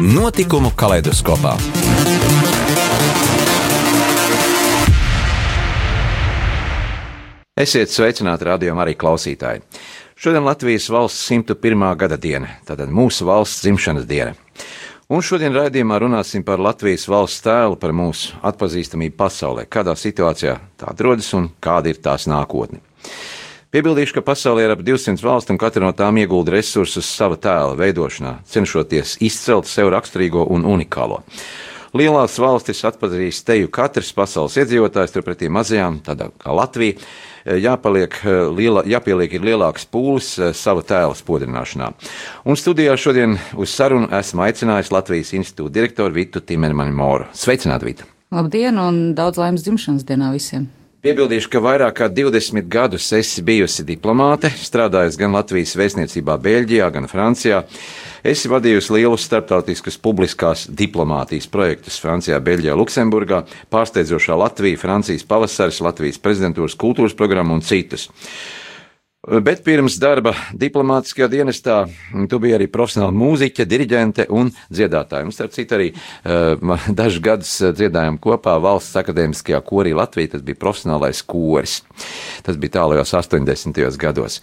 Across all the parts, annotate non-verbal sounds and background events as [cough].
Notikumu kaleidoskopā. Esiet sveicināti radio arī klausītāji. Šodien Latvijas valsts 101. gada diena, tātad mūsu valsts dzimšanas diena. Un šodien raidījumā runāsim par Latvijas valsts tēlu, par mūsu atpazīstamību pasaulē, kādā situācijā tā atrodas un kāda ir tās nākotne. Piebildīšu, ka pasaulē ir ap 200 valstu un katra no tām iegulda resursus sava tēla veidošanā, cenšoties izcelt sev raksturīgo un unikālo. Lielās valstis atpazīst teju katrs pasaules iedzīvotājs, turpretī mazajām, tādā kā Latvija, jāpaliek liela, jāpieliek ir lielāks pūlis eh, sava tēla spodrināšanā. Un studijā šodien uz sarunu esmu aicinājis Latvijas institūta direktoru Vitu Timermani Moru. Sveicināt, Vita! Labdien un daudz laimes dzimšanas dienā visiem! Piebildīšu, ka vairāk kā 20 gadus esi bijusi diplomāte, strādājusi gan Latvijas vēstniecībā, Beļģijā, gan Francijā. Esi vadījusi lielus starptautiskus publiskās diplomātijas projektus Francijā, Beļģijā, Luksemburgā, pārsteidzošā Latvija, Francijas pavasaris, Latvijas prezidentūras kultūras programma un citus. Bet pirms darba diplomātiskajā dienestā tu biji arī profesionāla mūziķa, diriģente un dziedātāja. Mums, starp citu, arī uh, [laughs] dažus gadus dziedājām kopā valsts akadēmiskajā korī Latvijā. Tas bija profesionālais koris. Tas bija tālajos 80. gados.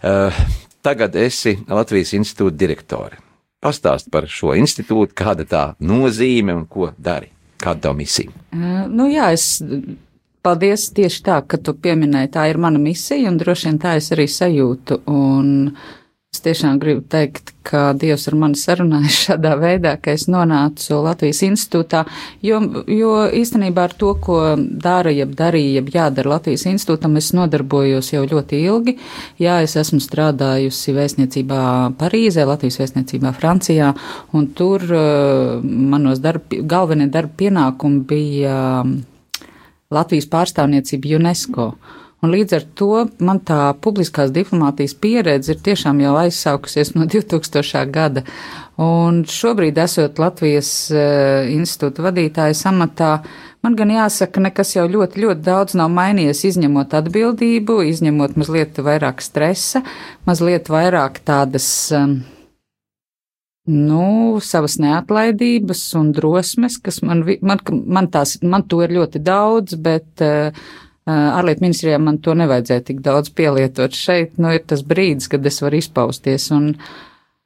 Uh, tagad esi Latvijas institūta direktore. Pastāst par šo institūtu, kāda tā nozīme un ko dari. Kāda tā misija? Uh, nu jā, es Paldies tieši tā, ka tu pieminēji, tā ir mana misija, un droši vien tā es arī sajūtu. Un es tiešām gribu teikt, ka Dievs ar mani sarunājas [laughs] šādā veidā, ka es nonācu Latvijas institūtā, jo, jo īstenībā ar to, ko dara, jeb darīja, jeb jādara Latvijas institūtam, es nodarbojos jau ļoti ilgi. Jā, es esmu strādājusi vēstniecībā Parīzē, Latvijas vēstniecībā Francijā, un tur uh, manos darba, galvenie darba pienākumi bija. Latvijas pārstāvniecība UNESCO. Un līdz ar to man tā publiskās diplomātijas pieredze ir tiešām jau aizsākusies no [laughs] 2000. gada. Un šobrīd, esot Latvijas uh, institūta vadītāja amatā, man gan jāsaka, nekas jau ļoti, ļoti daudz nav mainījies, izņemot atbildību, izņemot mazliet vairāk stresa, mazliet vairāk tādas. Um, nu, savas neatlaidības un drosmes, kas man, man, man, tās, man to ir ļoti daudz, bet uh, ārlietu ministrijā man to nevajadzēja tik daudz pielietot. Šeit, nu, ir tas brīdis, kad es varu izpausties, un,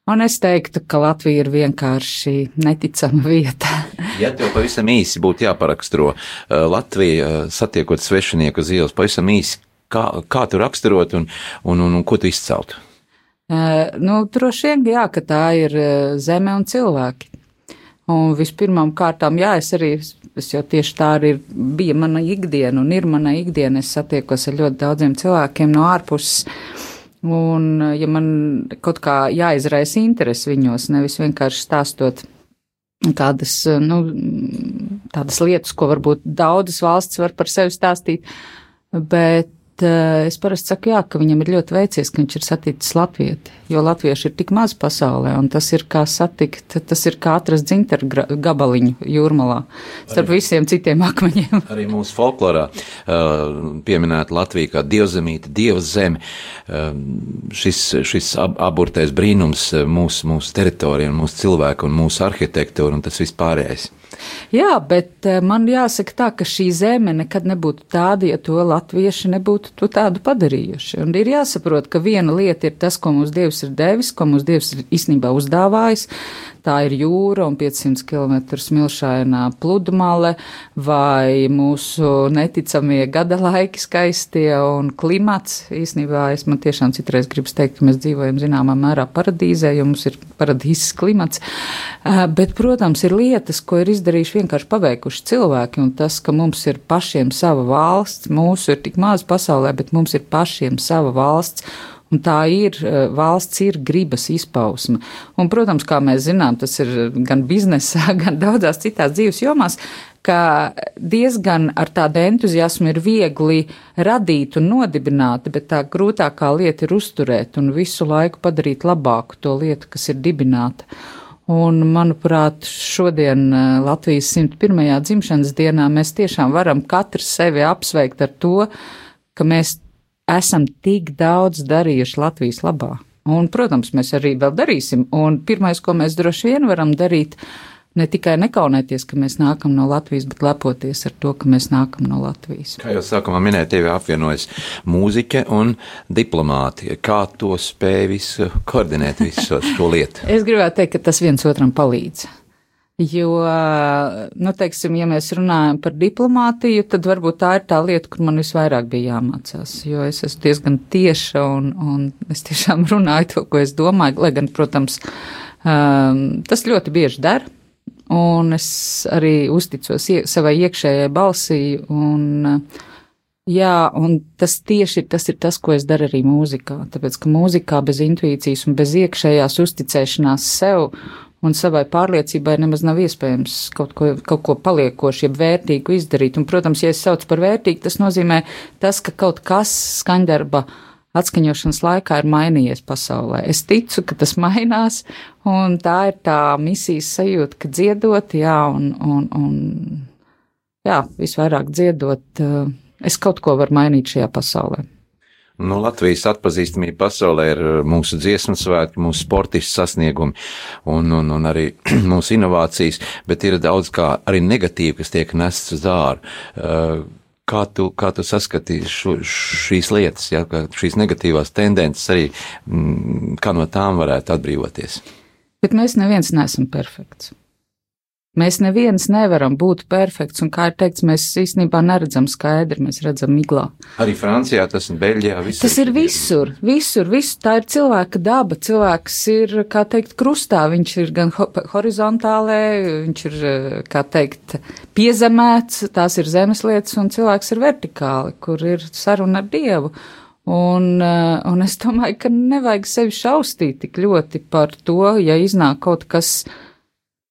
un es teiktu, ka Latvija ir vienkārši neticama [laughs] vieta. ja tev pavisam īsi būtu jāparaksturo Latvija, satiekot svešinieku uz ielas, pavisam īsi, kā, kā tu raksturot un, un, un, un ko tu izceltu? Uh, nu, droši vien, jā, ka tā ir zeme un cilvēki. Un vispirmām kārtām, jā, es arī, es jau tieši tā arī bija mana ikdiena un ir mana ikdiena. Es satiekos ar ļoti daudziem cilvēkiem no ārpuses. Un, ja man kaut kā jāizraisa interesi viņos, nevis vienkārši stāstot kādas, nu, tādas lietas, ko varbūt daudzas valsts var par sevi stāstīt, bet es parasti saku, jā, ka viņam ir ļoti veicies, ka viņš ir saticis latvieti, jo latvieši ir tik maz pasaulē, un tas ir kā satikt, tas ir kā atrast dzintaru gabaliņu jūrmalā, starp arī, visiem citiem akmeņiem. [laughs] arī mūsu folklorā uh, pieminēta Latvija kā dievzemīta, dievs zeme, uh, šis, šis ab, aburtais brīnums mūsu, mūsu teritorija, mūsu cilvēku un mūsu arhitektūra un tas vispārējais. Jā, bet eh, man jāsaka tā, ka šī zeme nekad nebūtu tāda, ja to latvieši nebūtu to tādu padarījuši. Un ir jāsaprot, ka viena lieta ir tas, ko mums Dievs ir devis, ko mums Dievs ir īstenībā uzdāvājis, tā ir jūra un 500 km smilšainā pludmale, vai mūsu neticamie gada laiki skaistie un klimats. Īsnībā es man tiešām citreiz gribu teikt, ka mēs dzīvojam zināmā mērā paradīzē, jo mums ir paradīzes klimats. Bet, protams, ir lietas, ko ir izdarījuši vienkārši paveikuši cilvēki, un tas, ka mums ir pašiem sava valsts, mūsu ir tik maz pasaulē, bet mums ir pašiem sava valsts Un tā ir, valsts ir gribas izpausme. Un, protams, kā mēs zinām, tas ir gan biznesā, [laughs] gan daudzās citās dzīves jomās, ka diezgan ar tādu entuziasmu ir viegli radīt un nodibināt, bet tā grūtākā lieta ir uzturēt un visu laiku padarīt labāku to lietu, kas ir dibināta. Un, manuprāt, šodien eh, Latvijas 101. dzimšanas dienā mēs tiešām varam katrs sevi apsveikt ar to, ka mēs esam tik daudz darījuši Latvijas labā. Un, protams, mēs arī vēl darīsim. Un pirmais, ko mēs droši vien varam darīt, ir ne tikai nekaunēties, ka mēs nākam no Latvijas, bet lepoties ar to, ka mēs nākam no Latvijas. Kā jau sākumā minēja, tevi apvienojas mūziķe un diplomāti. Kā to spēj visu koordinēt, visu šo lietu? [laughs] es gribētu teikt, ka tas viens otram palīdz. Jo, nu, teiksim, ja mēs runājam par diplomātiju, tad varbūt tā ir tā lieta, kur man visvairāk bija jāmācās. Jo es esmu diezgan tieša un, un es tiešām runāju to, ko es domāju, lai gan, protams, um, tas ļoti bieži dara un es arī uzticos ie, savai iekšējai balsī, un, jā, un tas tieši ir tas, ir tas, ko es daru arī mūzikā, tāpēc, ka mūzikā bez intuīcijas un bez iekšējās uzticēšanās sev un savai pārliecībai nemaz nav iespējams kaut ko, kaut ko paliekošu, jeb vērtīgu izdarīt, un, protams, ja es saucu par vērtīgu, tas nozīmē tas, ka kaut kas skaņdarba atskaņošanas laikā ir mainījies pasaulē. Es ticu, ka tas mainās, un tā ir tā misijas sajūta, ka dziedot, jā, un, un, un jā, visvairāk dziedot, eh, es kaut ko varu mainīt šajā pasaulē. Nu, Latvijas atpazīstamība pasaulē ir eh, mūsu dziesmu svētki, mūsu sportistu sasniegumi un, un, un arī [clears throat] mūsu inovācijas, bet ir daudz kā arī negatīvi, kas tiek nests uz āru. Uh, Kā tu, kā tu saskatīji šo, šīs lietas, ja, šīs negatīvās tendences arī, mm, kā no tām varētu atbrīvoties? Bet mēs neviens neesam perfekts. Mēs neviens nevaram būt perfekts, un, kā ir teikts, mēs īstenībā neredzam skaidri, mēs redzam miglā. Arī Francijā, tas ir Beļģijā. Tas ir visur, visur, visur. Tā ir cilvēka daba. Cilvēks ir, kā teikt, krustā. Viņš ir gan ho horizontālē, viņš ir, kā teikt, piezemēts, tās ir zemes lietas, un cilvēks ir vertikāli, kur ir saruna ar Dievu. Un, un es domāju, ka nevajag sevi šaustīt tik ļoti par to, ja iznāk kaut kas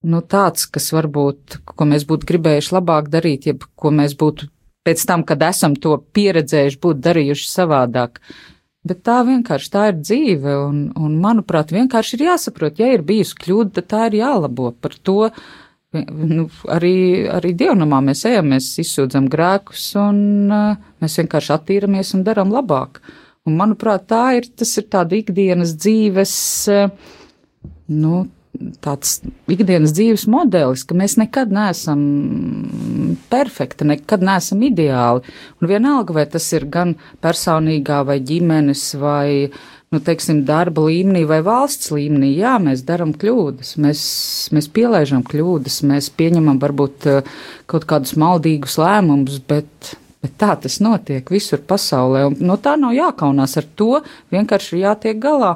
nu, tāds, kas varbūt, ko mēs būtu gribējuši labāk darīt, jeb ko mēs būtu pēc tam, kad esam to pieredzējuši, būtu darījuši savādāk. Bet tā vienkārši tā ir dzīve, un, un manuprāt, vienkārši ir jāsaprot, ja ir bijusi kļūda, tad tā ir jālabo. Par to nu, arī, arī dievnamā mēs ejam, mēs izsūdzam grēkus, un uh, mēs vienkārši attīramies un daram labāk. Un, manuprāt, tā ir, tas ir tāda ikdienas dzīves, uh, nu, tāds ikdienas dzīves modelis, ka mēs nekad neesam perfekti, nekad neesam ideāli. Un vienalga, vai tas ir gan personīgā vai ģimenes vai, nu, teiksim, darba līmenī vai valsts līmenī, jā, mēs daram kļūdas, mēs, mēs pielaižam kļūdas, mēs pieņemam varbūt eh, kaut kādus maldīgus lēmumus, bet Bet tā tas notiek visur pasaulē, un no tā nav jākaunās ar to, vienkārši ir jātiek galā.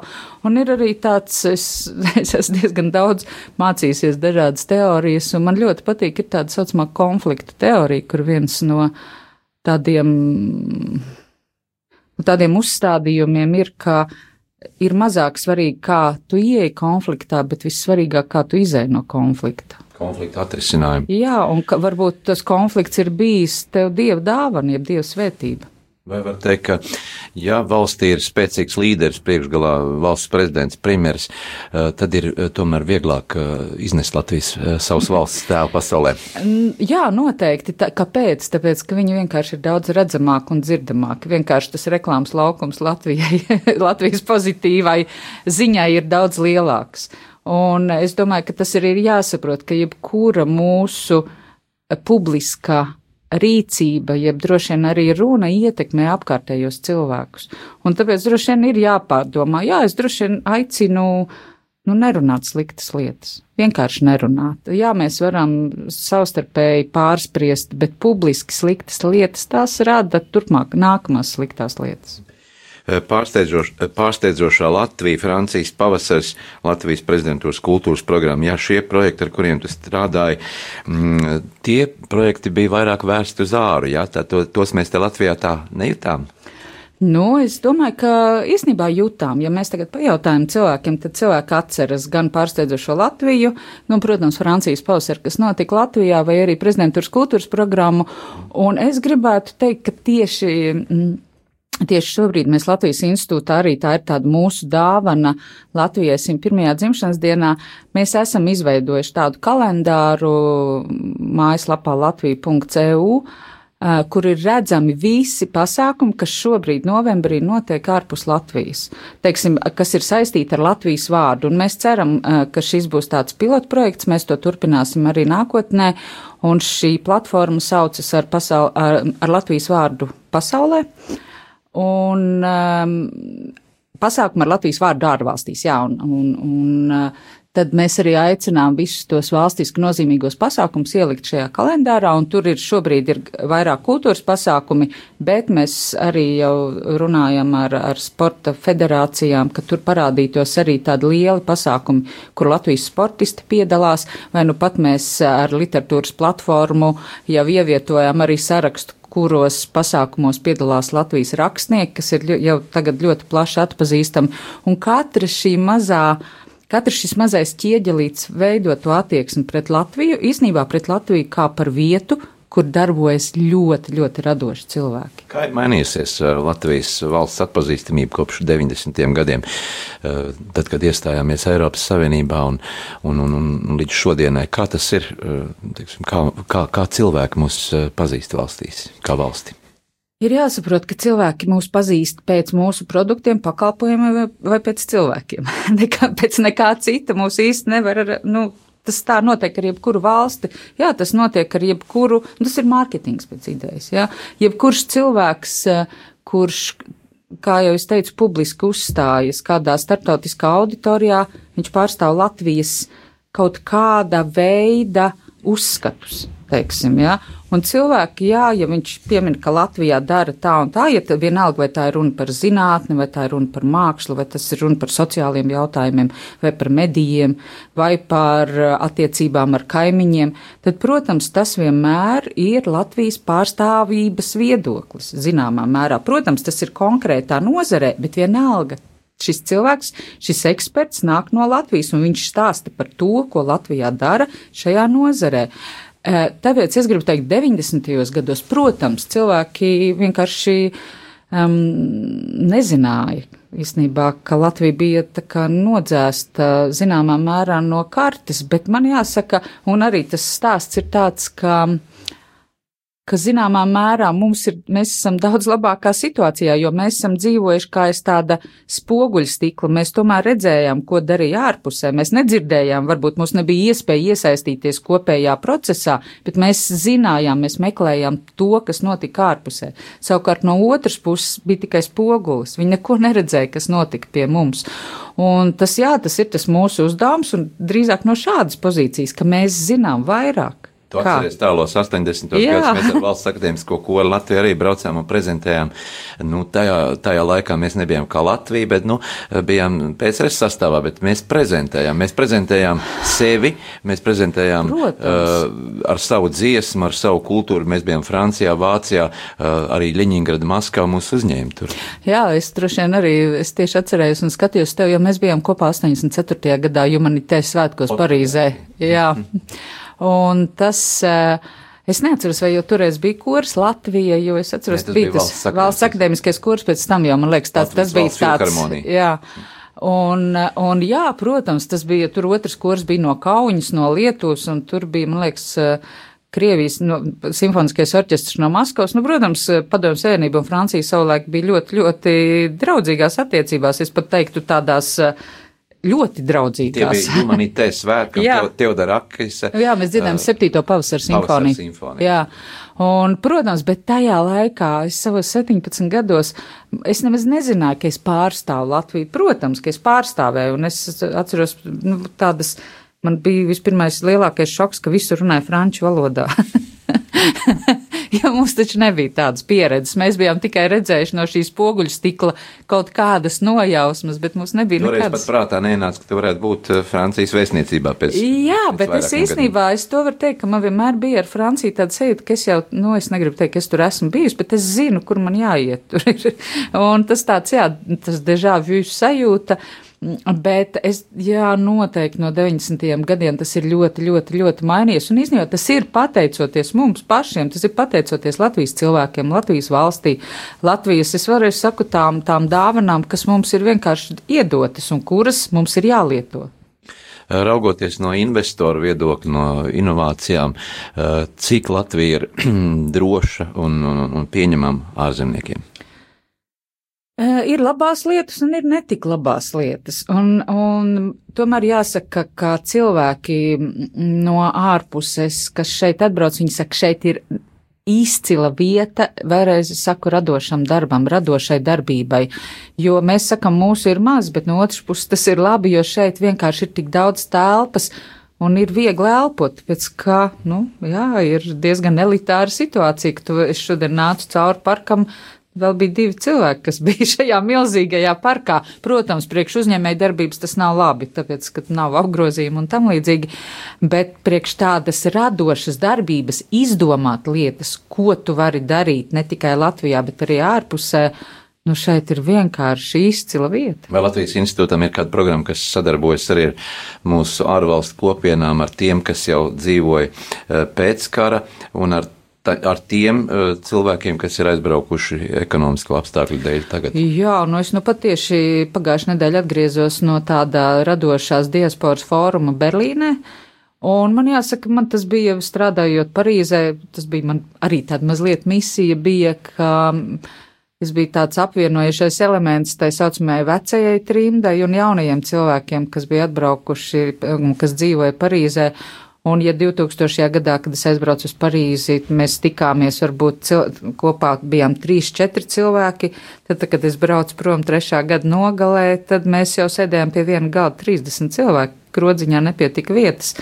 Un ir arī tāds, es, [laughs] es esmu diezgan daudz mācījusies dažādas teorijas, un man ļoti patīk ir tāda saucamā konflikta teorija, kur viens no tādiem, tādiem uzstādījumiem ir, ka ir mazāk svarīgi, kā tu ieeji konfliktā, bet vissvarīgāk, kā tu izēji no konflikta konflikta atrisinājumu. Jā, un ka varbūt tas konflikts ir bijis tev dieva dāvana, jeb dieva svētība. Vai var teikt, ka, ja valstī ir spēcīgs līderis, priekšgalā valsts prezidents, premjeras, eh, tad ir eh, tomēr vieglāk eh, iznest Latvijas savas valsts tēlu pasaulē? Jā, noteikti. Tā, kāpēc? Tāpēc, ka viņi vienkārši ir daudz redzamāki un dzirdamāki. Vienkārši tas reklāmas laukums Latvijai, [laughs] Latvijas pozitīvai ziņai ir daudz lielāks. Un es domāju, ka tas arī ir jāsaprot, ka jebkura mūsu publiskā rīcība, jeb droši vien arī runa ietekmē apkārtējos cilvēkus. Un tāpēc droši vien ir jāpārdomā, jā, es droši vien aicinu nu, nerunāt sliktas lietas. Vienkārši nerunāt. Jā, mēs varam savstarpēji pārspriest, bet publiski sliktas lietas tās rada turpmāk nākamās sliktās lietas. Eh, pārsteidzoš, eh, pārsteidzošā Latvija, Francijas pavasars, Latvijas prezidentūras kultūras programma. Jā, šie projekti, ar kuriem tu strādāji, mm, tie projekti bija vairāk vērsti uz āru, jā, tā, to, tos mēs te Latvijā tā nejūtām. Nu, es domāju, ka īstenībā jūtām, ja mēs tagad pajautājam cilvēkiem, tad cilvēki atceras gan pārsteidzošo Latviju, nu, protams, Francijas pavasari, kas notika Latvijā, vai arī prezidentūras kultūras programmu, un es gribētu teikt, ka tieši. Mm, Tieši šobrīd mēs Latvijas institūtā arī tā ir tāda mūsu dāvana Latvijai 101. dzimšanas dienā. Mēs esam izveidojuši tādu kalendāru mājaslapā latvija.eu kur ir redzami visi pasākumi, kas šobrīd novembrī notiek ārpus Latvijas, teiksim, kas ir saistīti ar Latvijas vārdu. Un mēs ceram, ka šis būs tāds pilotprojekts, mēs to turpināsim arī nākotnē, un šī platforma saucas ar, pasaul, ar, ar Latvijas vārdu pasaulē. Un um, pasākumu ar Latvijas vārdu ārvalstīs, jā, un, un, un tad mēs arī aicinām visus tos valstiski nozīmīgos pasākumus ielikt šajā kalendārā, un tur ir šobrīd ir vairāk kultūras pasākumi, bet mēs arī jau runājam ar, ar sporta federācijām, ka tur parādītos arī tādi lieli pasākumi, kur Latvijas sportisti piedalās, vai nu pat mēs ar literatūras platformu jau ievietojam arī sarakstu, kuros pasākumos piedalās Latvijas rakstnieki, kas ir jau tagad ļoti plaši atpazīstami, un katra šī mazā Katrs šis mazais ķieģelīts veido to attieksmi pret Latviju, īsnībā pret Latviju kā par vietu, kur darbojas ļoti, ļoti radoši cilvēki. Kā ir mainījusies uh, Latvijas valsts atpazīstamība kopš 90. gadiem, uh, tad, kad iestājāmies Eiropas Savienībā un, un, un, un līdz šodienai? Kā tas ir, uh, teiksim, kā, kā, kā cilvēki mūs pazīst valstīs, kā valsti? Ir jāsaprot, ka cilvēki mūs pazīst pēc mūsu produktiem, pakalpojumiem vai, vai pēc cilvēkiem. [laughs] nekā, pēc nekā cita mūs īsti nevar, nu, tas tā notiek ar jebkuru valsti. Jā, tas notiek ar jebkuru, tas ir mārketings pēc idejas, jā. Jebkurš cilvēks, kurš, kā jau es teicu, publiski uzstājas kādā starptautiskā auditorijā, viņš pārstāv Latvijas kaut kāda veida uzskatus teiksim, ja. Un cilvēki, jā, ja viņš piemin, ka Latvijā dara tā un tā, ja vienalga, vai tā ir runa par zinātni, vai tā ir runa par mākslu, vai tas ir runa par sociāliem jautājumiem, vai par medijiem, vai par uh, attiecībām ar kaimiņiem, tad, protams, tas vienmēr ir Latvijas pārstāvības viedoklis, zināmā mērā. Protams, tas ir konkrētā nozarē, bet vienalga šis cilvēks, šis eksperts nāk no Latvijas, un viņš stāsta par to, ko Latvijā dara šajā nozarē. Tāpēc es gribu teikt, 90. gados, protams, cilvēki vienkārši um, nezināja īstenībā, ka Latvija bija tā kā nodzēsta zināmā mērā no kartes, bet man jāsaka, un arī tas stāsts ir tāds, ka ka zināmā mērā mums ir, mēs esam daudz labākā situācijā, jo mēs esam dzīvojuši kā aiz tāda spoguļstikla. Mēs tomēr redzējām, ko darīja ārpusē. Mēs nedzirdējām, varbūt mums nebija iespēja iesaistīties kopējā procesā, bet mēs zinājām, mēs meklējām to, kas notika ārpusē. Savukārt no otras puses bija tikai spogulis. Viņi neko neredzēja, kas notika pie mums. Un tas, jā, tas ir tas mūsu uzdevums, un drīzāk no šādas pozīcijas, ka mēs zinām vairāk. Tu atceries tālos 80. gados, mēs ar valsts akadēmisko kolu Latviju arī braucām un prezentējām. Nu, tajā, tajā laikā mēs nebijām kā Latvija, bet, nu, bijām PSRS sastāvā, bet mēs prezentējām. Mēs prezentējām sevi, mēs prezentējām Protams. uh, ar savu dziesmu, ar savu kultūru. Mēs bijām Francijā, Vācijā, uh, arī Ļeņingrada, Maskavā mūs uzņēma tur. Jā, es droši vien arī, es tieši atcerējos un skatījos tev, jo mēs bijām kopā 84. gadā Humanitēs svētkos Parīzē. Jā. [laughs] Un tas. Eh, es neatceros, vai jau toreiz bija kurs Latvija, jo es atceros, ka bija tas valsts, akadēmiskais kurs, pēc tam jau, man liekas, tāds, tas bija tāds. Jā. Un, un jā, protams, tas bija, tur otrs kurs bija no Kauņas, no Lietuvas, un tur bija, man liekas, eh, Krievijas no, simfoniskais orķestrs no Maskavas. Nu, protams, Padomju Savienība un Francija savulaik bija ļoti, ļoti draudzīgās attiecībās. Es pat teiktu tādās uh, ļoti draudzīgās. Tie bija humanitātes svētki, [laughs] un Teodora Akise. Jā, mēs dzirdējām uh, septīto pavasaru simfoniju. simfoniju. Jā. Un, protams, bet tajā laikā, es savos 17 gados, es nemaz nezināju, ka es pārstāvu Latviju. Protams, ka es pārstāvēju, un es atceros nu, tādas, man bija vispirmais lielākais šoks, ka visu runāja franču valodā. [laughs] [laughs] jo mums taču nebija tādas pieredzes. Mēs bijām tikai redzējuši no šīs poguļu stikla kaut kādas nojausmas, bet mums nebija Toreiz nekādas. pat prātā nenāca, ka tu varētu būt eh, Francijas vēstniecībā pēc. Jā, pēc bet es īstenībā es to varu teikt, ka man vienmēr bija ar Franciju tāda sajūta, ka es jau, nu, es negribu teikt, ka es tur esmu bijusi, bet es zinu, kur man jāiet. [laughs] Un tas tāds, jā, tas dežā vju sajūta. Bet es, jā, noteikti no 90. gadiem tas ir ļoti, ļoti, ļoti mainījies. Un īstenībā tas ir pateicoties mums pašiem, tas ir pateicoties Latvijas cilvēkiem, Latvijas valstī, Latvijas, es varēju saku, tām, tām dāvanām, kas mums ir vienkārši iedotas un kuras mums ir jālieto. Raugoties no investoru viedokļa, no inovācijām, eh, cik Latvija ir [clears throat] droša un, un, un pieņemama ārzemniekiem? Uh, ir labās lietas un ir netik labās lietas. Un, un tomēr jāsaka, ka cilvēki no ārpuses, kas šeit atbrauc, viņi saka, šeit ir izcila vieta, vēlreiz saku, radošam darbam, radošai darbībai. Jo mēs sakam, mūsu ir maz, bet no otras puses tas ir labi, jo šeit vienkārši ir tik daudz telpas. Un ir viegli elpot, pēc kā, nu, jā, ir diezgan elitāra situācija, ka tu, šodien nācu cauri parkam, Vēl bija divi cilvēki, kas bija [laughs] šajā milzīgajā parkā. Protams, priekš uzņēmēja darbības tas nav labi, tāpēc, ka nav apgrozījuma un tam līdzīgi, bet priekš tādas radošas darbības izdomāt lietas, ko tu vari darīt ne tikai Latvijā, bet arī ārpusē. Nu, šeit ir vienkārši izcila vieta. Vai Latvijas institūtam ir kāda programma, kas sadarbojas arī ar mūsu ārvalstu kopienām, ar tiem, kas jau dzīvoja eh, pēc kara un ar ta, ar tiem uh, cilvēkiem, kas ir aizbraukuši ekonomisku apstākļu dēļ tagad? Jā, nu es nu patieši pagājušajā nedēļā atgriezos no tāda radošās diasporas fóruma Berlīnē. Un man jāsaka, man tas bija strādājot Parīzē, tas bija man arī tāda mazliet misija bija, ka es biju tāds apvienojušais elements tai saucamajai vecajai trimdai un jaunajiem cilvēkiem, kas bija atbraukuši un kas dzīvoja Parīzē. Un, ja 2000. gadā, kad es aizbraucu uz Parīzi, mēs tikāmies, varbūt cil... kopā bijām 3-4 cilvēki, tad, tad, kad es braucu prom trešā gada nogalē, tad mēs jau sēdējām pie viena galda 30 cilvēku, krodziņā nepietika vietas.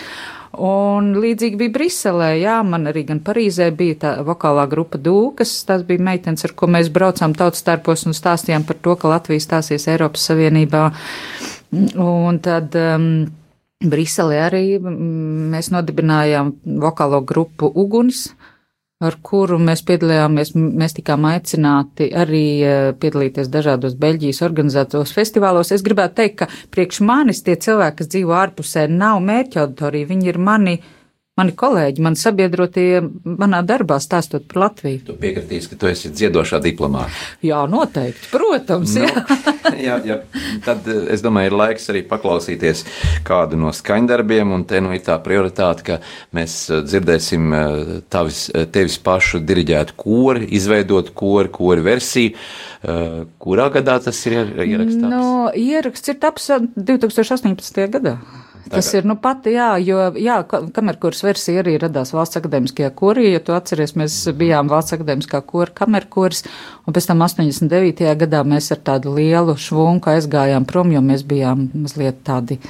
Un līdzīgi bija Briselē, jā, man arī gan Parīzē bija tā vokālā grupa Dūkas, tās bija meitenes, ar ko mēs braucām tautas starpos un stāstījām par to, ka Latvija stāsies Eiropas Savienībā. Un tad. Um, Briselē arī mēs nodibinājām vokālo grupu Uguns, ar kuru mēs piedalījāmies. Mēs tikām aicināti arī piedalīties dažādos Beļģijas organizētos festivālos. Es gribētu teikt, ka priekš manis tie cilvēki, kas dzīvo ārpusē, nav mērķa auditorija, viņi ir mani mani kolēģi, mani sabiedrotie manā darbā stāstot par Latviju. Tu piekritīsi, ka tu esi dziedošā diplomāta. Jā, noteikti, protams. Nu, jā. [laughs] jā, jā, tad eh, es domāju, ir laiks arī paklausīties kādu no skaņdarbiem, un te nu ir tā prioritāte, ka mēs eh, dzirdēsim eh, tavis, tevis pašu diriģētu kori, izveidot kori, kori versiju. Kurā gadā tas ir ierakstīts? No, ieraksts ir taps 2018. gadā. Tas ir nu pati, jā, jo, jā, kamerkurs versija arī radās valsts akadēmiskajā korī, ja tu atceries, mēs bijām valsts akadēmiskā kora kamerkurs, un pēc tam 89. gadā mēs ar tādu lielu švunku aizgājām prom, jo mēs bijām mazliet tādi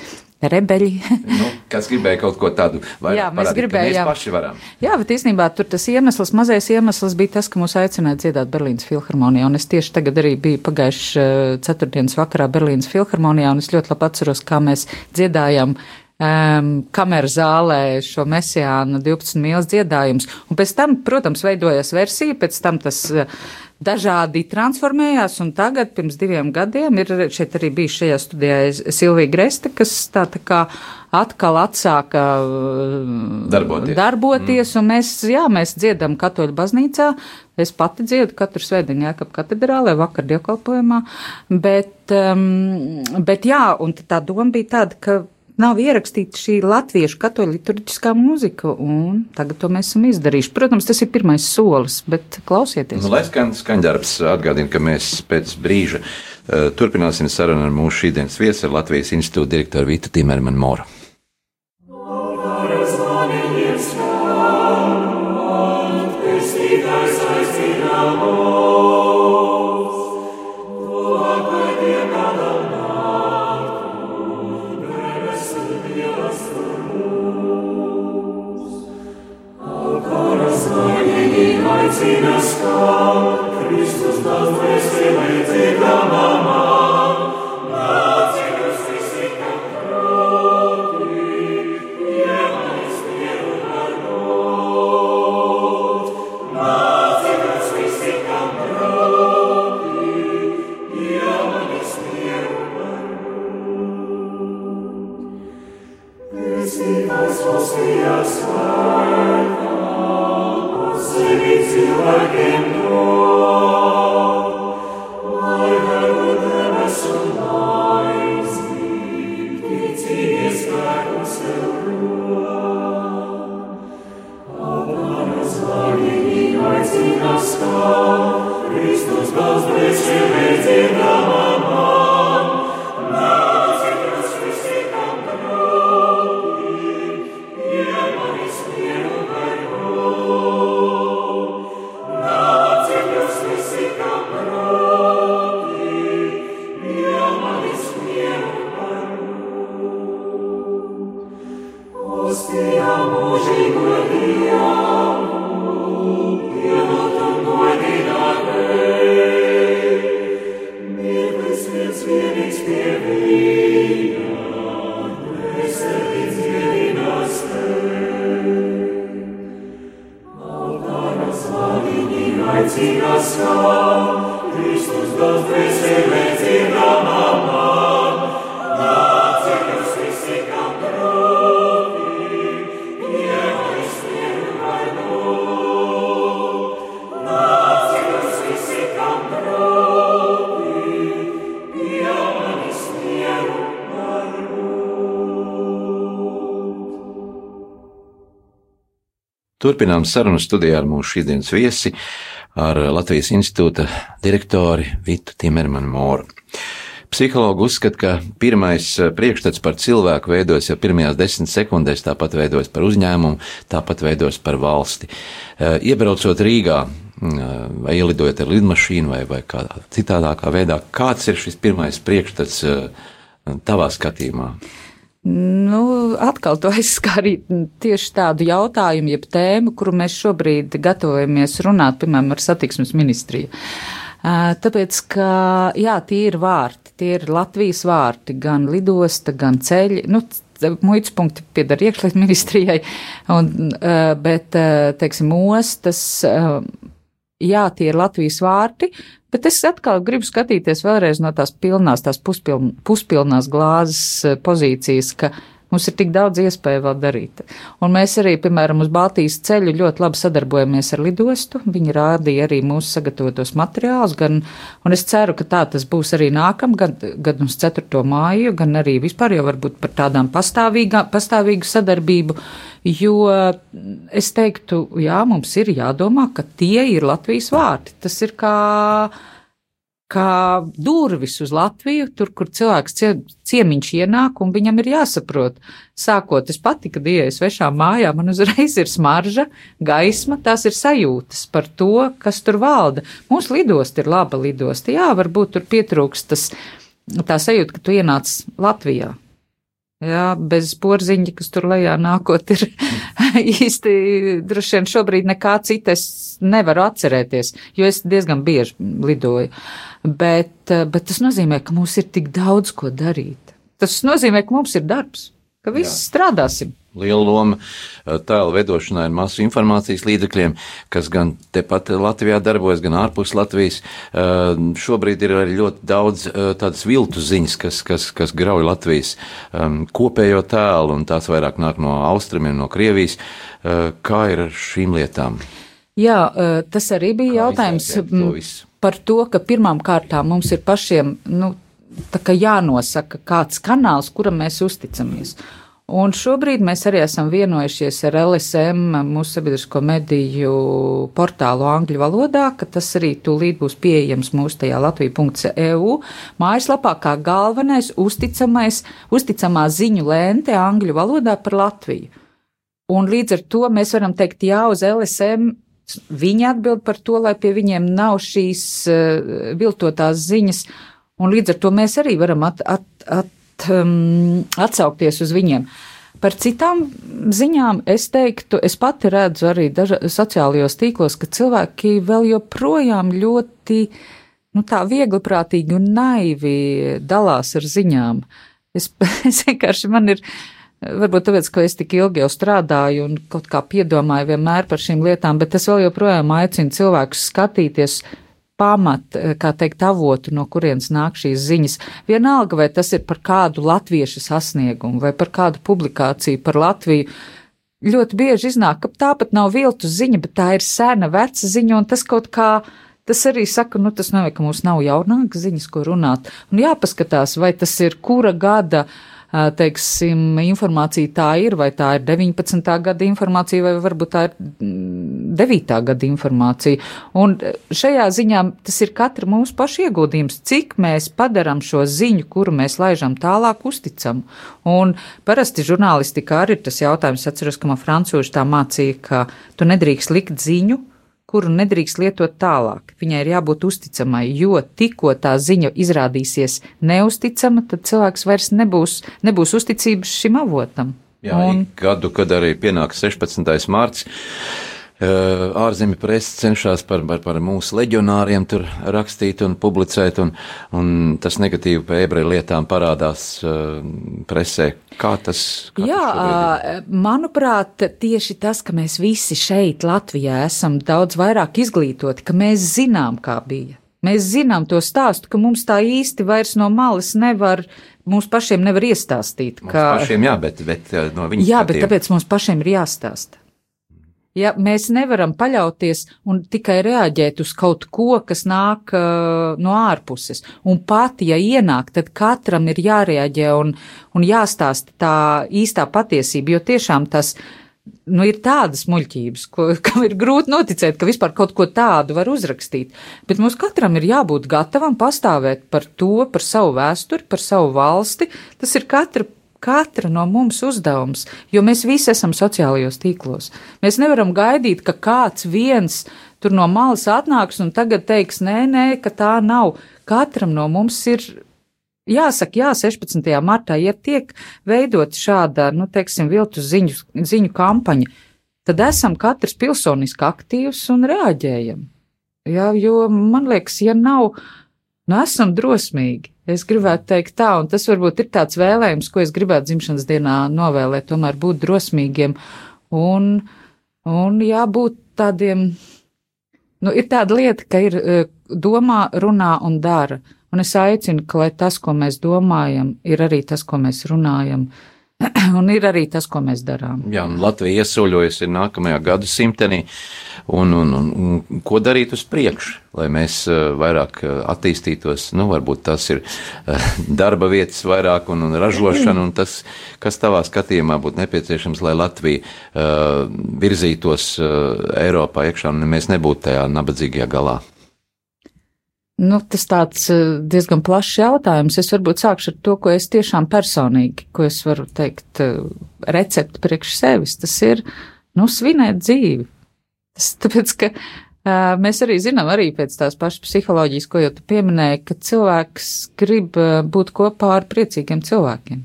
rebeļi. [laughs] nu, kas gribēja kaut ko tādu vairāk jā, mēs parādīt, gribējām. Mēs paši varam. Jā, bet īstenībā tur tas iemesls, mazais iemesls bija tas, ka mūs aicināja dziedāt Berlīnas filharmonijā, un es tieši tagad arī biju pagājuši ceturtdienas vakarā Berlīnas filharmonijā, un es ļoti labi atceros, kā mēs dziedājām um, kameras zālē šo mesijānu 12 mīlas dziedājumus. Un pēc tam, protams, veidojās versija, pēc tam tas uh, dažādi transformējās, un tagad, pirms diviem gadiem, ir šeit arī bija šajā studijā Silvija Gresta, kas tā, tā kā atkal atsāka darboties, darboties mm. un mēs, jā, mēs dziedam katoļu baznīcā, es pati dziedu katru svētdienu Jākap katedrālē, vakar dievkalpojumā, bet, um, bet jā, un tā doma bija tāda, ka nav ierakstīta šī latviešu katoļu liturģiskā mūzika, un tagad to mēs esam izdarījuši. Protams, tas ir pirmais solis, bet klausieties. Nu, lai skan skaņdarbs atgādina, ka mēs pēc brīža uh, turpināsim sarunu ar mūsu šīdienas viesu, Latvijas institūta direktoru Vitu Timermanu Moru. Oh Turpinām sarunu studijā ar mūsu šīsdienas viesi, ar Latvijas institūta direktori Vitu Timermanu Moru. Psihologi uzskata, ka pirmais eh, priekšstats par cilvēku veidojas jau pirmajās desmit sekundēs, tāpat veidojas par uzņēmumu, tāpat veidojas par valsti. Eh, iebraucot Rīgā, mm, eh, vai ielidojot ar lidmašīnu, vai, vai kādā citādākā veidā, kāds ir šis pirmais priekšstats tavā skatījumā? Nu, atkal to aizskārī tieši tādu jautājumu, jeb tēmu, kuru mēs šobrīd gatavojamies runāt, piemēram, ar satiksmes ministriju. Tāpēc, ka, jā, tie ir vārti, tie ir Latvijas vārti, gan lidosta, gan ceļi, nu, muitas punkti piedara iekšliet ministrijai, un, bet, teiksim, ostas, jā, tie ir Latvijas vārti, Bet es atkal gribu skatīties vēlreiz no tās pilnās, tās puspiln, puspilnās glāzes eh, pozīcijas, ka mums ir tik daudz iespēju vēl darīt. Un mēs arī, piemēram, uz Baltijas ceļu ļoti labi sadarbojamies ar lidostu. Viņi rādīja arī mūsu sagatavotos materiālus, gan, un es ceru, ka tā tas būs arī nākamgad, gan uz 4. māju, gan arī vispār jau varbūt par tādām pastāvīgu sadarbību. Jo es teiktu, jā, mums ir jādomā, ka tie ir Latvijas vārti. Tas ir kā, kā durvis uz Latviju, tur, kur cilvēks cie, ciemiņš ienāk, un viņam ir jāsaprot. Sākot, es pati, kad ieeju svešā mājā, man uzreiz ir smarža, gaisma, tās ir sajūtas par to, kas tur valda. Mūsu lidosta ir laba lidosta, jā, varbūt tur pietrūkst tas, tā sajūta, ka tu ienāc Latvijā. Jā, bez porziņa, kas tur lejā nākot, ir [laughs] īsti droši vien šobrīd nekā cita es nevaru atcerēties, jo es diezgan bieži lidoju. Bet, bet tas nozīmē, ka mums ir tik daudz ko darīt. Tas nozīmē, ka mums ir darbs, ka viss Jā. strādāsim liela loma eh, tēla veidošanai un masu informācijas līdzekļiem, kas gan tepat Latvijā darbojas, gan ārpus Latvijas. Eh, šobrīd ir arī ļoti daudz eh, tādas viltu ziņas, kas, kas, kas grauj Latvijas ehm, kopējo tēlu, un tās vairāk nāk no austrumiem, no Krievijas. Kā ir ar šīm lietām? Jā, tas arī bija Kā jautājums to par to, ka pirmām kārtām mums ir pašiem, nu, jānosaka kāds kanāls, kuram mēs uzticamies. Un šobrīd mēs arī esam vienojušies ar LSM, mūsu sabiedrisko mediju portālu angļu valodā, ka tas arī tūlīt būs pieejams mūsu tajā latvija.eu mājaslapā kā galvenais uzticamais, uzticamā ziņu lente angļu valodā par Latviju. Un līdz ar to mēs varam teikt jā uz LSM. Viņi atbild par to, lai pie viņiem nav šīs uh, viltotās ziņas, un līdz ar to mēs arī varam at, at, at um, atsaukties uz viņiem. Par citām ziņām es teiktu, es pati redzu arī daža, sociālajos tīklos, ka cilvēki vēl joprojām ļoti, nu tā viegliprātīgi un naivi dalās ar ziņām. Es, [laughs] es vienkārši man ir, varbūt tāpēc, ka es tik ilgi jau strādāju un kaut kā piedomāju vienmēr par šīm lietām, bet es vēl joprojām aicinu cilvēkus skatīties pamat, eh, kā teikt, avotu, no kurienes nāk šīs ziņas. Vienalga, vai tas ir par kādu latviešu sasniegumu vai par kādu publikāciju par Latviju. Ļoti bieži iznāk, ka tā pat nav viltus ziņa, bet tā ir sena, veca ziņa, un tas kaut kā, tas arī saka, nu tas nav, ka mums nav jaunākas ziņas, ko runāt. Un jāpaskatās, vai tas ir kura gada uh, teiksim, informācija tā ir, vai tā ir 19. gada informācija, vai varbūt tā ir 9. Mm, gada informācija. Un šajā ziņā tas ir katra mūsu paša ieguldījums, cik mēs padaram šo ziņu, kuru mēs laižam tālāk, uzticam. Un parasti žurnālistikā arī ir tas jautājums, atceros, ka man francūži tā mācīja, ka tu nedrīkst likt ziņu, kuru nedrīkst lietot tālāk. Viņai ir jābūt uzticamai, jo tikko tā ziņa izrādīsies neusticama, tad cilvēks vairs nebūs, nebūs uzticības šim avotam. Jā, un... gadu, kad arī pienāks 16. mārts, ārzemju presa cenšas par, par, par mūsu leģionāriem tur rakstīt un publicēt, un, un tas negatīvi pie ebreju lietām parādās presē. Kā tas? Kā Jā, tas manuprāt, tieši tas, ka mēs visi šeit Latvijā esam daudz vairāk izglītoti, ka mēs zinām, kā bija. Mēs zinām to stāstu, ka mums tā īsti vairs no malas nevar, mums pašiem nevar iestāstīt. Mums ka... pašiem jā, bet, bet no viņas. Jā, skatiem. bet tāpēc mums pašiem ir jāstāsta. Ja mēs nevaram paļauties un tikai reaģēt uz kaut ko, kas nāk uh, no ārpuses, un pat, ja ienāk, tad katram ir jārēģē un, un jāstāsta tā īstā patiesība, jo tiešām tas, nu, ir tādas muļķības, ko, [laughs] kam ir grūti noticēt, ka vispār kaut ko tādu var uzrakstīt. Bet mums katram ir jābūt gatavam pastāvēt par to, par savu vēsturi, par savu valsti. Tas ir katra katra no mums uzdevums, jo mēs visi esam sociālajos tīklos. Mēs nevaram gaidīt, ka kāds viens tur no malas atnāks un tagad teiks, nē, nē, ka tā nav. Katram no mums ir jāsaka, jā, 16. martā, ja tiek veidot šāda, nu, teiksim, viltus ziņu, ziņu kampaņa, tad esam katrs pilsoniski aktīvs un reaģējam. Jā, jo man liekas, ja nav, nu, esam drosmīgi. Es gribētu teikt tā, un tas varbūt ir tāds vēlējums, ko es gribētu dzimšanas dienā novēlēt, tomēr būt drosmīgiem un, un jābūt tādiem, nu, ir tāda lieta, ka ir e, domā, runā un dara. Un es aicinu, ka lai tas, ko mēs domājam, ir arī tas, ko mēs runājam. [clears throat] un ir arī tas, ko mēs darām. Jā, Latvija iesaļojusi nākamajā gadsimtenī, un, un, un, un ko darīt uz priekšu, lai mēs uh, vairāk uh, attīstītos. Nu, varbūt tas ir uh, [laughs] darba vietas vairāk un, un ražošana, un tas, kas tavā skatījumā būtu nepieciešams, lai Latvija uh, virzītos uh, Eiropā iekšā, un mēs nebūtu tajā nabadzīgajā galā. Nu, tas tāds eh, diezgan plašs jautājums. Es varbūt sākšu ar to, ko es tiešām personīgi, ko es varu teikt, eh, recepti priekš sevis. Tas ir, nu, svinēt dzīvi. Tas tāpēc, ka uh, mēs arī zinām, arī pēc tās pašas psiholoģijas, ko jau tu pieminēji, ka cilvēks grib būt kopā ar priecīgiem cilvēkiem.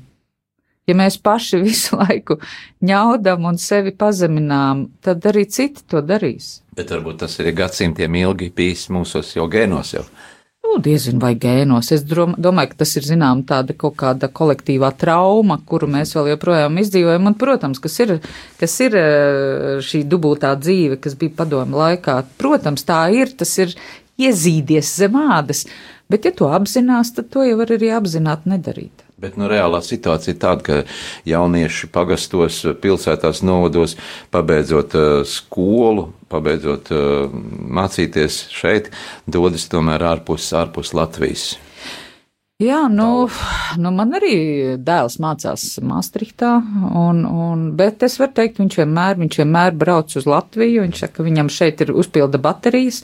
Ja mēs paši visu [laughs] laiku ņaudam un sevi pazeminām, tad arī citi to darīs. Bet varbūt tas ir gadsimtiem ilgi bijis mūsos jau gēnos jau. Nu, diezin vai gēnos. Es domāju, ka tas ir zinām tāda kaut kāda kolektīvā trauma, kuru mēs vēl joprojām izdzīvojam. Un, protams, kas ir, kas ir eh, šī dubultā dzīve, kas bija padomu laikā. Protams, tā ir, tas ir iezīdies zem ādas. Bet, ja to apzinās, tad to jau var arī apzināti nedarīt. Bet nu, reālā situācija ir tāda, ka jaunieši pagastos, pilsētās novados, pabeidzot uh, skolu, pabeidzot uh, mācīties šeit, dodas tomēr ārpus, ārpus Latvijas. Jā, nu, nu man arī dēls mācās Maastrichtā, un, un, bet es varu teikt, viņš vienmēr, viņš vienmēr brauc uz Latviju, viņš saka, ka viņam šeit ir uzpilda baterijas,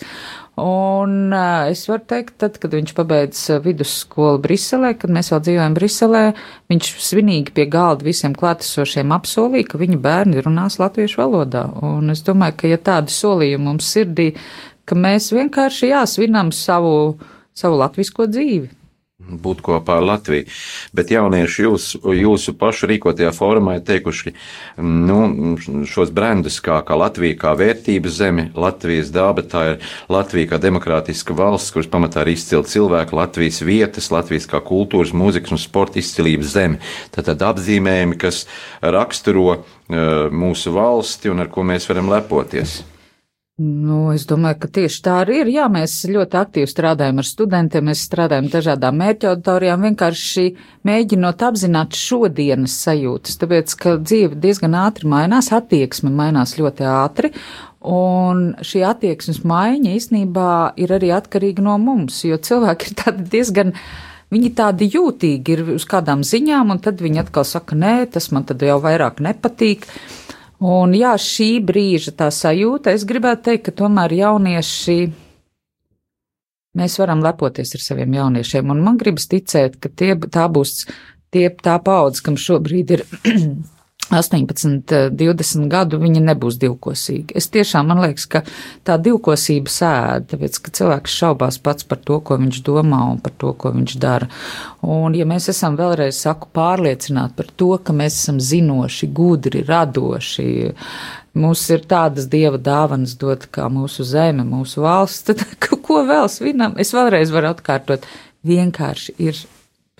Un es varu teikt, tad, kad viņš pabeidz vidusskolu Briselē, kad mēs vēl dzīvojam Briselē, viņš svinīgi pie galda visiem klātesošiem apsolīja, ka viņa bērni runās latviešu valodā. Un es domāju, ka ja tādi solījumi mums sirdī, ka mēs vienkārši jāsvinam savu, savu latvisko dzīvi. Būt kopā ar Latviju. Bet jaunieši jūs, jūsu pašu rīkotajā formā ir teikuši nu, šos brendus kā, kā Latvija, kā vērtības zeme, Latvijas daba, tā ir Latvija kā demokrātiska valsts, kuras pamatā ir izcili cilvēki, Latvijas vietas, Latvijas kā kultūras, mūzikas un sporta izcilības zeme. Tātad apzīmējumi, kas raksturo uh, mūsu valsti un ar ko mēs varam lepoties. Nu, es domāju, ka tieši tā arī ir. Jā, mēs ļoti aktīvi strādājam ar studentiem, mēs strādājam dažādām mērķa auditorijām, vienkārši mēģinot apzināt šodienas sajūtas, tāpēc, ka dzīve diezgan ātri mainās, attieksme mainās ļoti ātri, un šī attieksmes maiņa īstenībā ir arī atkarīga no mums, jo cilvēki ir tādi diezgan. Viņi tādi jūtīgi ir uz kādām ziņām, un tad viņi atkal saka, nē, tas man tad jau vairāk nepatīk. Uh, Un jā, šī brīža tā sajūta, es gribētu teikt, ka tomēr jaunieši, mēs varam lepoties ar saviem jauniešiem, un man gribas ticēt, ka tie, tā būs tie, tā paudze, kam šobrīd ir [clears throat] 18, 20 gadu viņa nebūs divkosīga. Es tiešām man liekas, ka tā divkosība sēda, tāpēc, ka cilvēks šaubās pats par to, ko viņš domā un par to, ko viņš dara. Un ja mēs esam vēlreiz saku pārliecināti par to, ka mēs esam zinoši, gudri, radoši, mums ir tādas dieva dāvanas dot kā mūsu zeme, mūsu valsts, tad [laughs] ko vēl svinam? Es vēlreiz varu atkārtot, vienkārši ir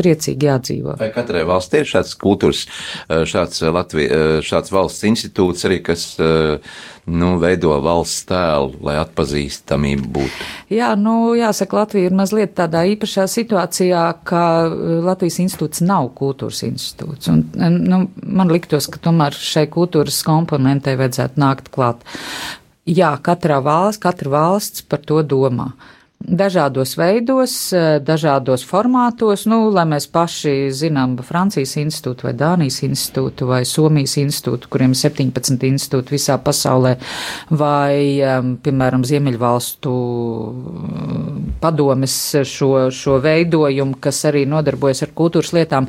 priecīgi jādzīvo. Vai katrai valstī ir šāds kultūras, eh, šāds, eh, Latvija, eh, šāds valsts institūts arī, kas nu, veido valsts tēlu, lai atpazīstamība būtu? Jā, nu, jāsaka, Latvija ir mazliet tādā īpašā situācijā, ka Latvijas institūts nav kultūras institūts. Un, nu, man liktos, ka tomēr šai kultūras komponentei vajadzētu nākt klāt. Jā, katra valsts, katra valsts par to domā dažādos veidos, eh, dažādos formātos, nu, lai mēs paši zinām Francijas institūtu vai Dānijas institūtu vai Somijas institūtu, kuriem ir 17 institūti visā pasaulē, vai, piemēram, Ziemeļvalstu padomes šo, šo veidojumu, kas arī nodarbojas ar kultūras lietām.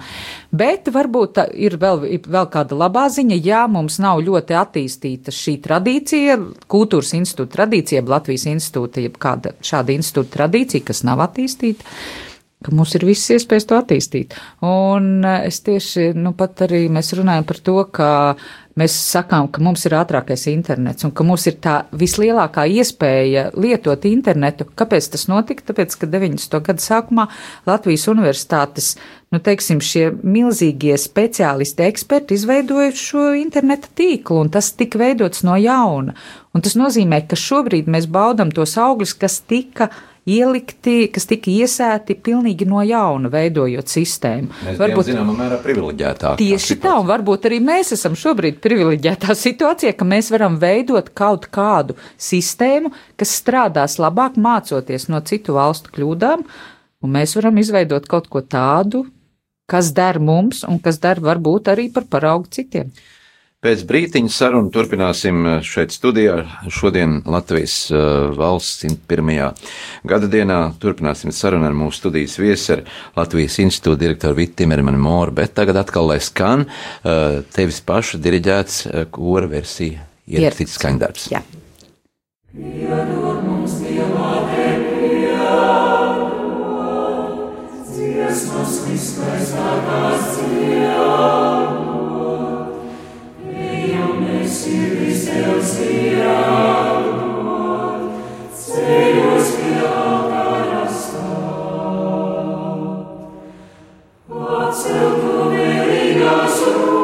Bet varbūt ir vēl, vēl kāda labā ziņa, ja mums nav ļoti attīstīta šī tradīcija, kultūras institūta tradīcija, Latvijas institūta, jeb kāda šāda institūta tradīcija, kas nav attīstīta mums ir visas iespējas to attīstīt. Un es tieši, nu pat arī mēs runājam par to, ka mēs sakām, ka mums ir ātrākais internets un ka mums ir tā vislielākā iespēja lietot internetu. Kāpēc tas notika? Tāpēc, ka 90. gada sākumā Latvijas universitātes, nu, teiksim, šie milzīgie speciālisti, eksperti izveidoja šo interneta tīklu, un tas tika veidots no jauna. Un tas nozīmē, ka šobrīd mēs baudam tos augļus, kas tika ielikti, kas tika iesēti pilnīgi no jauna, veidojot sistēmu. Mēs varbūt zināmā mērā privileģētāk. Tieši tā, un varbūt arī mēs esam šobrīd privileģētā situācijā, ka mēs varam veidot kaut kādu sistēmu, kas strādās labāk mācoties no citu valstu kļūdām, un mēs varam izveidot kaut ko tādu, kas der mums un kas der varbūt arī par paraugu citiem. Pēc brītiņa sarunu turpināsim eh, šeit studijā. Šodien Latvijas uh, valsts 101. gada dienā turpināsim sarunu ar mūsu studijas viesi, ar Latvijas institūta direktoru Vitu Timermanu Moru, bet tagad atkal, lai skan uh, tevis paša diriģēts kora versija, ierakstīts skaņdarbs. Jā. Piedod sirdis tev sirādot,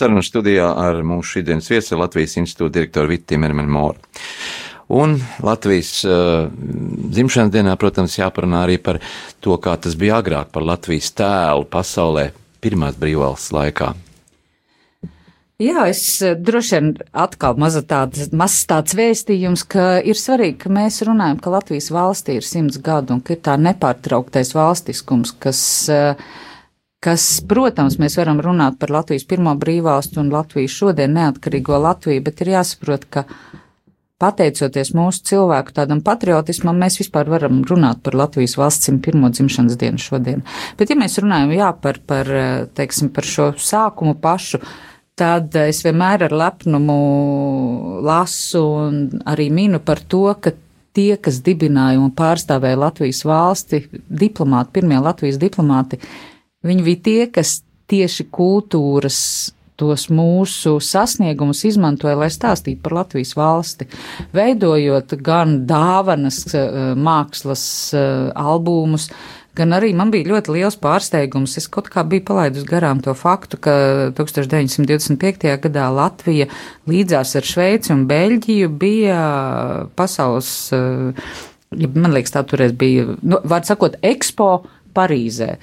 sarunu studijā ar mūsu šīdienas viesi Latvijas institūta direktoru Vitu Timermanu Moru. Un Latvijas uh, dzimšanas dienā, protams, jāparunā arī par to, kā tas bija agrāk, par Latvijas tēlu pasaulē pirmās brīvvalsts laikā. Jā, es uh, droši vien atkal maza tāds, mazs tāds vēstījums, ka ir svarīgi, ka mēs runājam, ka Latvijas valstī ir simts gadu un ka ir tā nepārtrauktais valstiskums, kas uh, kas, protams, mēs varam runāt par Latvijas pirmo brīvvalstu un Latvijas šodien neatkarīgo Latviju, bet ir jāsaprot, ka pateicoties mūsu cilvēku tādam patriotismam, mēs vispār varam runāt par Latvijas valsts pirmo dzimšanas dienu šodien. Bet, ja mēs runājam, jā, par, par, teiksim, par šo sākumu pašu, tad es vienmēr ar lepnumu lasu un arī minu par to, ka tie, kas dibināja un pārstāvēja Latvijas valsti, diplomāti, pirmie Latvijas diplomāti, Viņi bija tie, kas tieši kultūras tos mūsu sasniegumus izmantoja, lai stāstītu par Latvijas valsti, veidojot gan dāvanas eh, mākslas eh, albumus, gan arī man bija ļoti liels pārsteigums. Es kaut kā biju palaidus garām to faktu, ka 1925. gadā Latvija līdzās ar Šveici un Beļģiju bija pasaules, eh, man liekas, tā toreiz bija, nu, vārds sakot, ekspo Parīzē.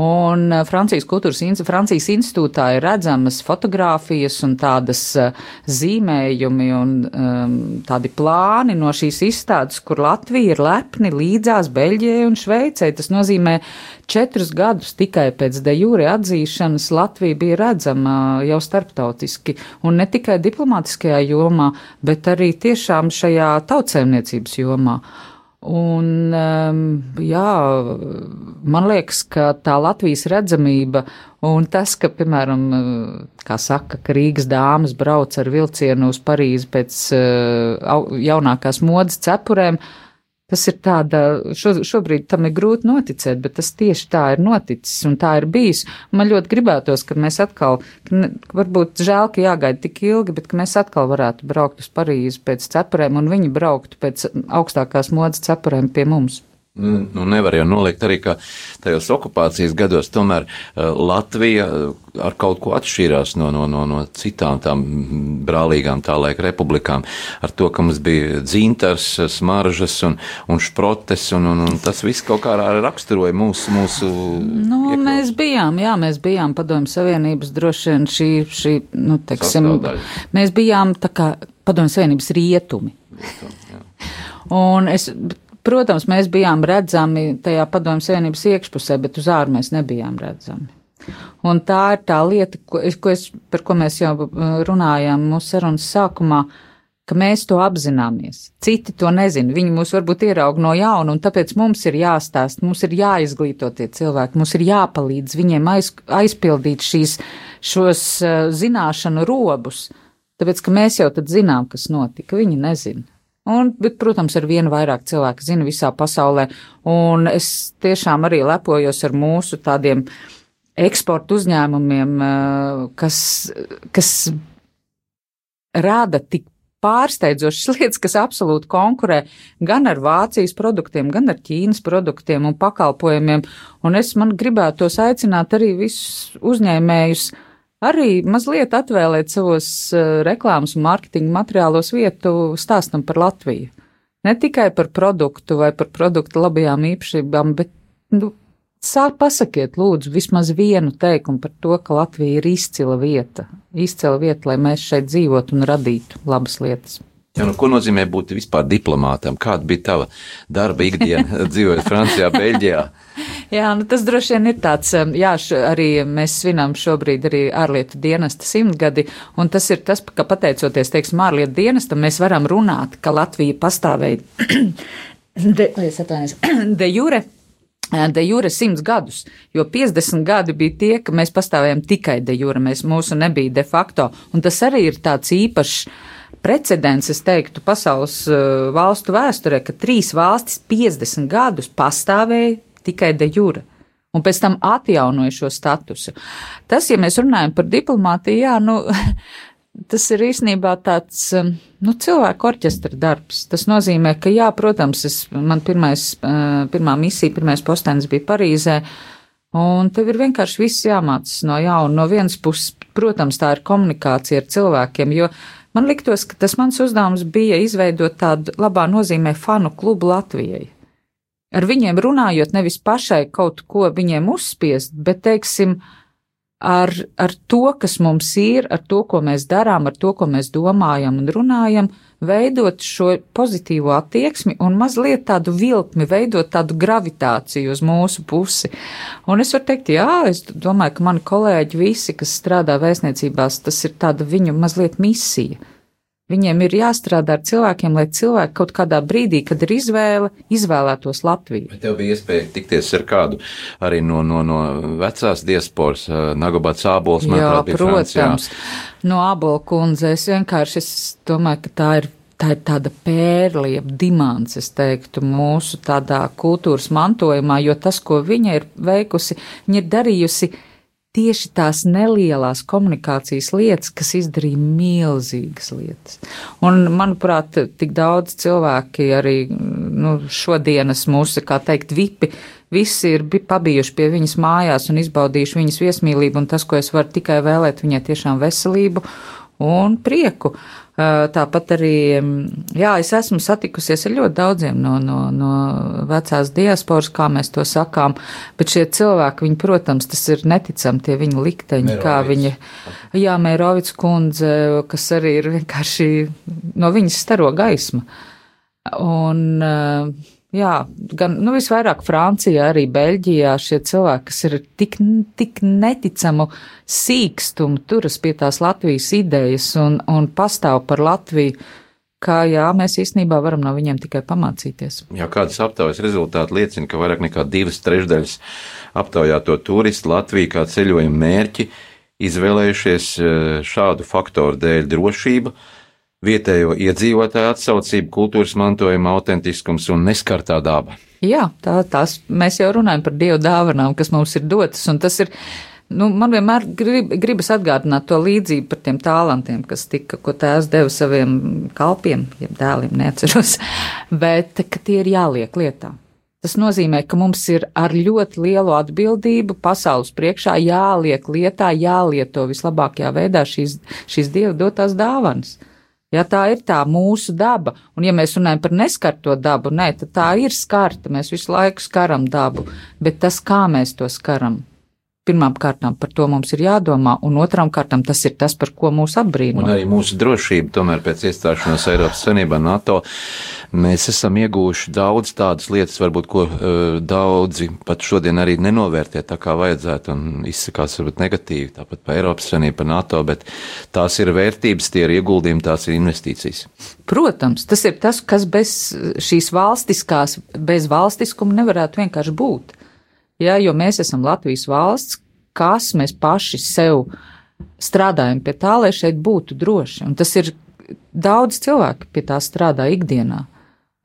Un uh, Francijas kultūras Francijas institūtā ir redzamas fotogrāfijas un tādas uh, zīmējumi un um, tādi plāni no šīs izstādes, kur Latvija ir lepni līdzās Beļģijai un Šveicei. Tas nozīmē četrus gadus tikai pēc de jūri atzīšanas Latvija bija redzama jau starptautiski un ne tikai diplomātiskajā jomā, bet arī tiešām šajā tautsēmniecības jomā. Un, um, jā, man liekas, ka tā Latvijas redzamība un tas, ka, piemēram, kā saka, ka Rīgas dāmas brauc ar vilcienu uz Parīzi pēc uh, jaunākās modas cepurēm, uh, Tas ir tāda, šo, šobrīd tam ir grūti noticēt, bet tas tieši tā ir noticis un tā ir bijis. Man ļoti gribētos, ka mēs atkal, ka ne, varbūt žēl, ka jāgaida tik ilgi, bet ka mēs atkal varētu braukt uz Parīzi pēc cepurēm un viņi brauktu pēc augstākās modas cepurēm pie mums. Nu, nu, nevar jau noliegt arī, ka tajos okupācijas gados tomēr uh, Latvija uh, ar kaut ko atšķīrās no, no, no, no citām tām brālīgām tā laika republikām. Ar to, ka mums bija dzintars, smaržas un, un šprotes, un, un, un tas viss kaut kā raksturoja mūsu. mūsu nu, iekļaus. mēs bijām, jā, mēs bijām padomju savienības droši vien šī, šī nu, teksim, mēs bijām tā kā padomju savienības rietumi. Rietum, jā. Un es Protams, mēs bijām redzami tajā padomju savienības iekšpusē, bet uz āru mēs nebijām redzami. Un tā ir tā lieta, ko ko es, par ko mēs jau uh, runājām mūsu sarunas sākumā, ka mēs to apzināmies. Citi to nezina. Viņi mūs varbūt ieraug no jauna, un tāpēc mums ir jāstāst, mums ir jāizglīto tie cilvēki, mums ir jāpalīdz viņiem aiz, aizpildīt šīs, šos uh, zināšanu robus. Tāpēc, ka mēs jau tad zinām, kas notika, viņi nezina. Un, bet, protams, ar vienu vairāk cilvēku zina visā pasaulē, un es tiešām arī lepojos ar mūsu tādiem eksporta uzņēmumiem, eh, kas, kas rada tik pārsteidzošas [laughs] lietas, kas absolūti konkurē gan ar Vācijas produktiem, gan ar Ķīnas produktiem un pakalpojumiem, un es man gribētos aicināt arī visus uzņēmējus, arī mazliet atvēlēt savos uh, reklāmas un mārketinga materiālos vietu stāstam par Latviju. Ne tikai par produktu vai par produktu labajām īpašībām, bet, nu, sāk pasakiet lūdzu vismaz vienu teikumu par to, ka Latvija ir izcila vieta, izcila vieta, lai mēs šeit dzīvotu un radītu labas lietas. Ja, nu, ko nozīmē būt vispār diplomātam? Kāda bija tava darba ikdiena [laughs] dzīvojot Francijā, Beļģijā? Jā, nu tas droši vien ir tāds, um, jā, š, arī mēs svinām šobrīd arī ārlietu dienesta simtgadi, un tas ir tas, ka pateicoties, teiksim, ārlietu dienestam, mēs varam runāt, ka Latvija pastāvēja [clears throat] de, [clears throat] de jure de jure simts gadus, jo 50 gadi bija tie, ka mēs pastāvējam tikai de jure, mēs mūsu nebija de facto, un tas arī ir tāds īpašs precedents, es teiktu, pasaules uh, valstu vēsturē, ka trīs valstis 50 gadus pastāvēja tikai de jure. Un pēc tam atjaunoja šo statusu. Tas, ja mēs runājam par diplomātiju, jā, nu, [laughs] tas ir īstenībā tāds, um, nu, cilvēku orķestra darbs. Tas nozīmē, ka, jā, protams, es, man pirmais, uh, pirmā misija, pirmais postenis bija Parīzē, un tev ir vienkārši viss jāmācas no jauna. No vienas puses, protams, tā ir komunikācija ar cilvēkiem, jo Man liktos, ka tas mans uzdevums bija izveidot tādu labā nozīmē fanu klubu Latvijai. Ar viņiem runājot, nevis pašai kaut ko viņiem uzspiest, bet, teiksim, ar, ar to, kas mums ir, ar to, ko mēs darām, ar to, ko mēs domājam un runājam, veidot šo pozitīvo attieksmi un mazliet tādu vilkmi, veidot tādu gravitāciju uz mūsu pusi. Un es varu teikt, jā, es domāju, ka mani kolēģi visi, kas strādā vēstniecībās, tas ir tāda viņu mazliet misija Viņiem ir jāstrādā ar cilvēkiem, lai cilvēki kaut kādā brīdī, kad ir izvēle, izvēlētos Latviju. Vai tev bija iespēja tikties ar kādu arī no, no, no vecās diasporas, Nagabats Ābols, manuprāt, bija protams. Francijā? No Ābola kundze es vienkārši es domāju, ka tā ir tā ir tāda pērlija, dimants, es teiktu, mūsu tādā kultūras mantojumā, jo tas, ko viņa ir veikusi, viņa ir darījusi tieši tās nelielās komunikācijas lietas, kas izdarīja milzīgas lietas. Un, manuprāt, tik daudz cilvēki arī nu, šodienas mūsu, kā teikt, vipi, visi ir pabijuši pie viņas mājās un izbaudījuši viņas viesmīlību, un tas, ko es varu tikai vēlēt viņai tiešām veselību un prieku. Tāpat arī, jā, es esmu satikusies ar ļoti daudziem no, no, no vecās diasporas, kā mēs to sakām, bet šie cilvēki, viņi, protams, tas ir neticami, tie viņa likteņi, Mērovic. kā viņa, jā, Mērovic kundze, kas arī ir vienkārši no viņas staro gaisma. Un, uh, Jā, gan nu, visvairāk Francijā, arī Beļģijā šie cilvēki, kas ir tik, tik neticamu sīkstumu, turas pie tās Latvijas idejas un, un pastāv par Latviju, kā jā, mēs īstenībā varam no viņiem tikai pamācīties. Jā, kādas aptaujas rezultāti liecina, ka vairāk nekā divas trešdaļas aptaujāto turistu Latviju kā ceļojuma mērķi izvēlējušies eh, šādu faktoru dēļ drošību vietējo iedzīvotāju atsaucība, kultūras mantojuma autentiskums un neskartā daba. Jā, tā, tās mēs jau runājam par dievu dāvanām, kas mums ir dotas, un tas ir. Nu, man vienmēr grib, gribas atgādināt to līdzību par tiem talantiem, kas tika, ko tēvs deva saviem kalpiem, jeb dēliem, neatceros, [laughs] bet ka tie ir jāliek lietā. Tas nozīmē, ka mums ir ar ļoti lielu atbildību pasaules priekšā jāliek lietā, jālieto vislabākajā veidā šīs, šīs dievu dotās dāvanas. Ja tā ir tā mūsu daba, un ja mēs runājam par neskarto dabu, nē, tad tā ir skarta, mēs visu laiku skaram dabu, bet tas, kā mēs to skaram, pirmām kārtām par to mums ir jādomā, un otrām kārtām tas ir tas, par ko mūs apbrīno. Un arī mūsu drošība, tomēr pēc iestāšanās Eiropas Savienībā, NATO, mēs esam ieguvuši daudz tādas lietas, varbūt, ko uh, daudzi pat šodien arī nenovērtē tā kā vajadzētu un izsakās varbūt negatīvi, tāpat par Eiropas Savienību, par NATO, bet tās ir vērtības, tie ir ieguldījumi, tās ir investīcijas. Protams, tas ir tas, kas bez šīs valstiskās, bez valstiskuma nevarētu vienkārši būt. Ja, jo mēs esam Latvijas valsts, kas mēs paši sev strādājam pie tā, lai šeit būtu droši. Un tas ir daudz cilvēku pie tā strādā ikdienā.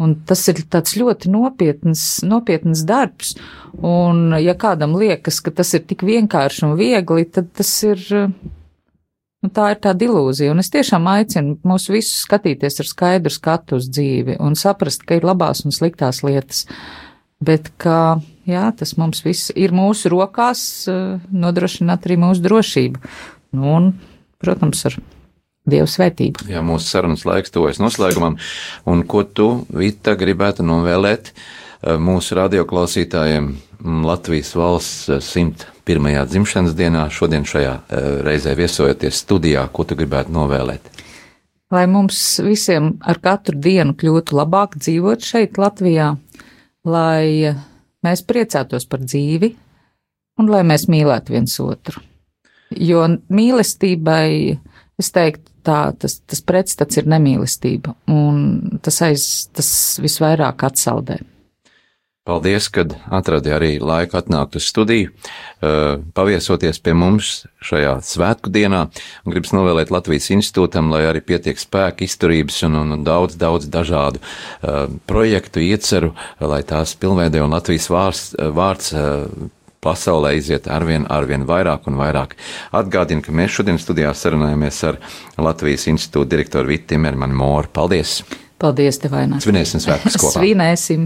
Un tas ir ļoti nopietns, nopietns darbs. Un, ja kādam liekas, ka tas ir tik vienkārši un viegli, tad tas ir. Nu, tā ir tāda ilūzija, un es tiešām aicinu mūs visus skatīties ar skaidru skatu uz dzīvi un saprast, ka ir labās un sliktās lietas, bet ka jā, tas mums viss ir mūsu rokās, eh, nodrošināt arī mūsu drošību. Nu, un, protams, ar Dievu svētību. Jā, mūsu sarunas laiks tuvojas noslēgumam, un ko tu, Vita, gribētu novēlēt eh, mūsu radioklausītājiem Latvijas valsts 101. Eh, dzimšanas dienā, šodien šajā reizē viesojoties studijā, ko tu gribētu novēlēt? Lai mums visiem ar katru dienu kļūtu labāk dzīvot šeit, Latvijā, lai mēs priecātos par dzīvi un lai mēs mīlētu viens otru. Jo mīlestībai, es teiktu, tā, tas, tas pretstats ir nemīlestība, un tas, aiz, tas visvairāk atsaldē. Paldies, kad atradi arī laiku atnākt uz studiju, paviesoties pie mums šajā svētku dienā. Gribas novēlēt Latvijas institūtam, lai arī pietiek spēka, izturības un, un, daudz, daudz dažādu uh, projektu, ieceru, lai tās pilnveidē un Latvijas vārds, vārds uh, pasaulē iziet arvien, arvien vairāk un vairāk. Atgādinu, ka mēs šodien studijā sarunājamies ar Latvijas institūta direktoru Vitu Timermanu Moru. Paldies! Paldies, tev, Aina! Svinēsim svētkus kopā! Svinēsim!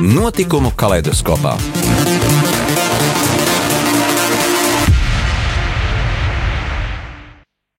Notikumu kaleidoskopā.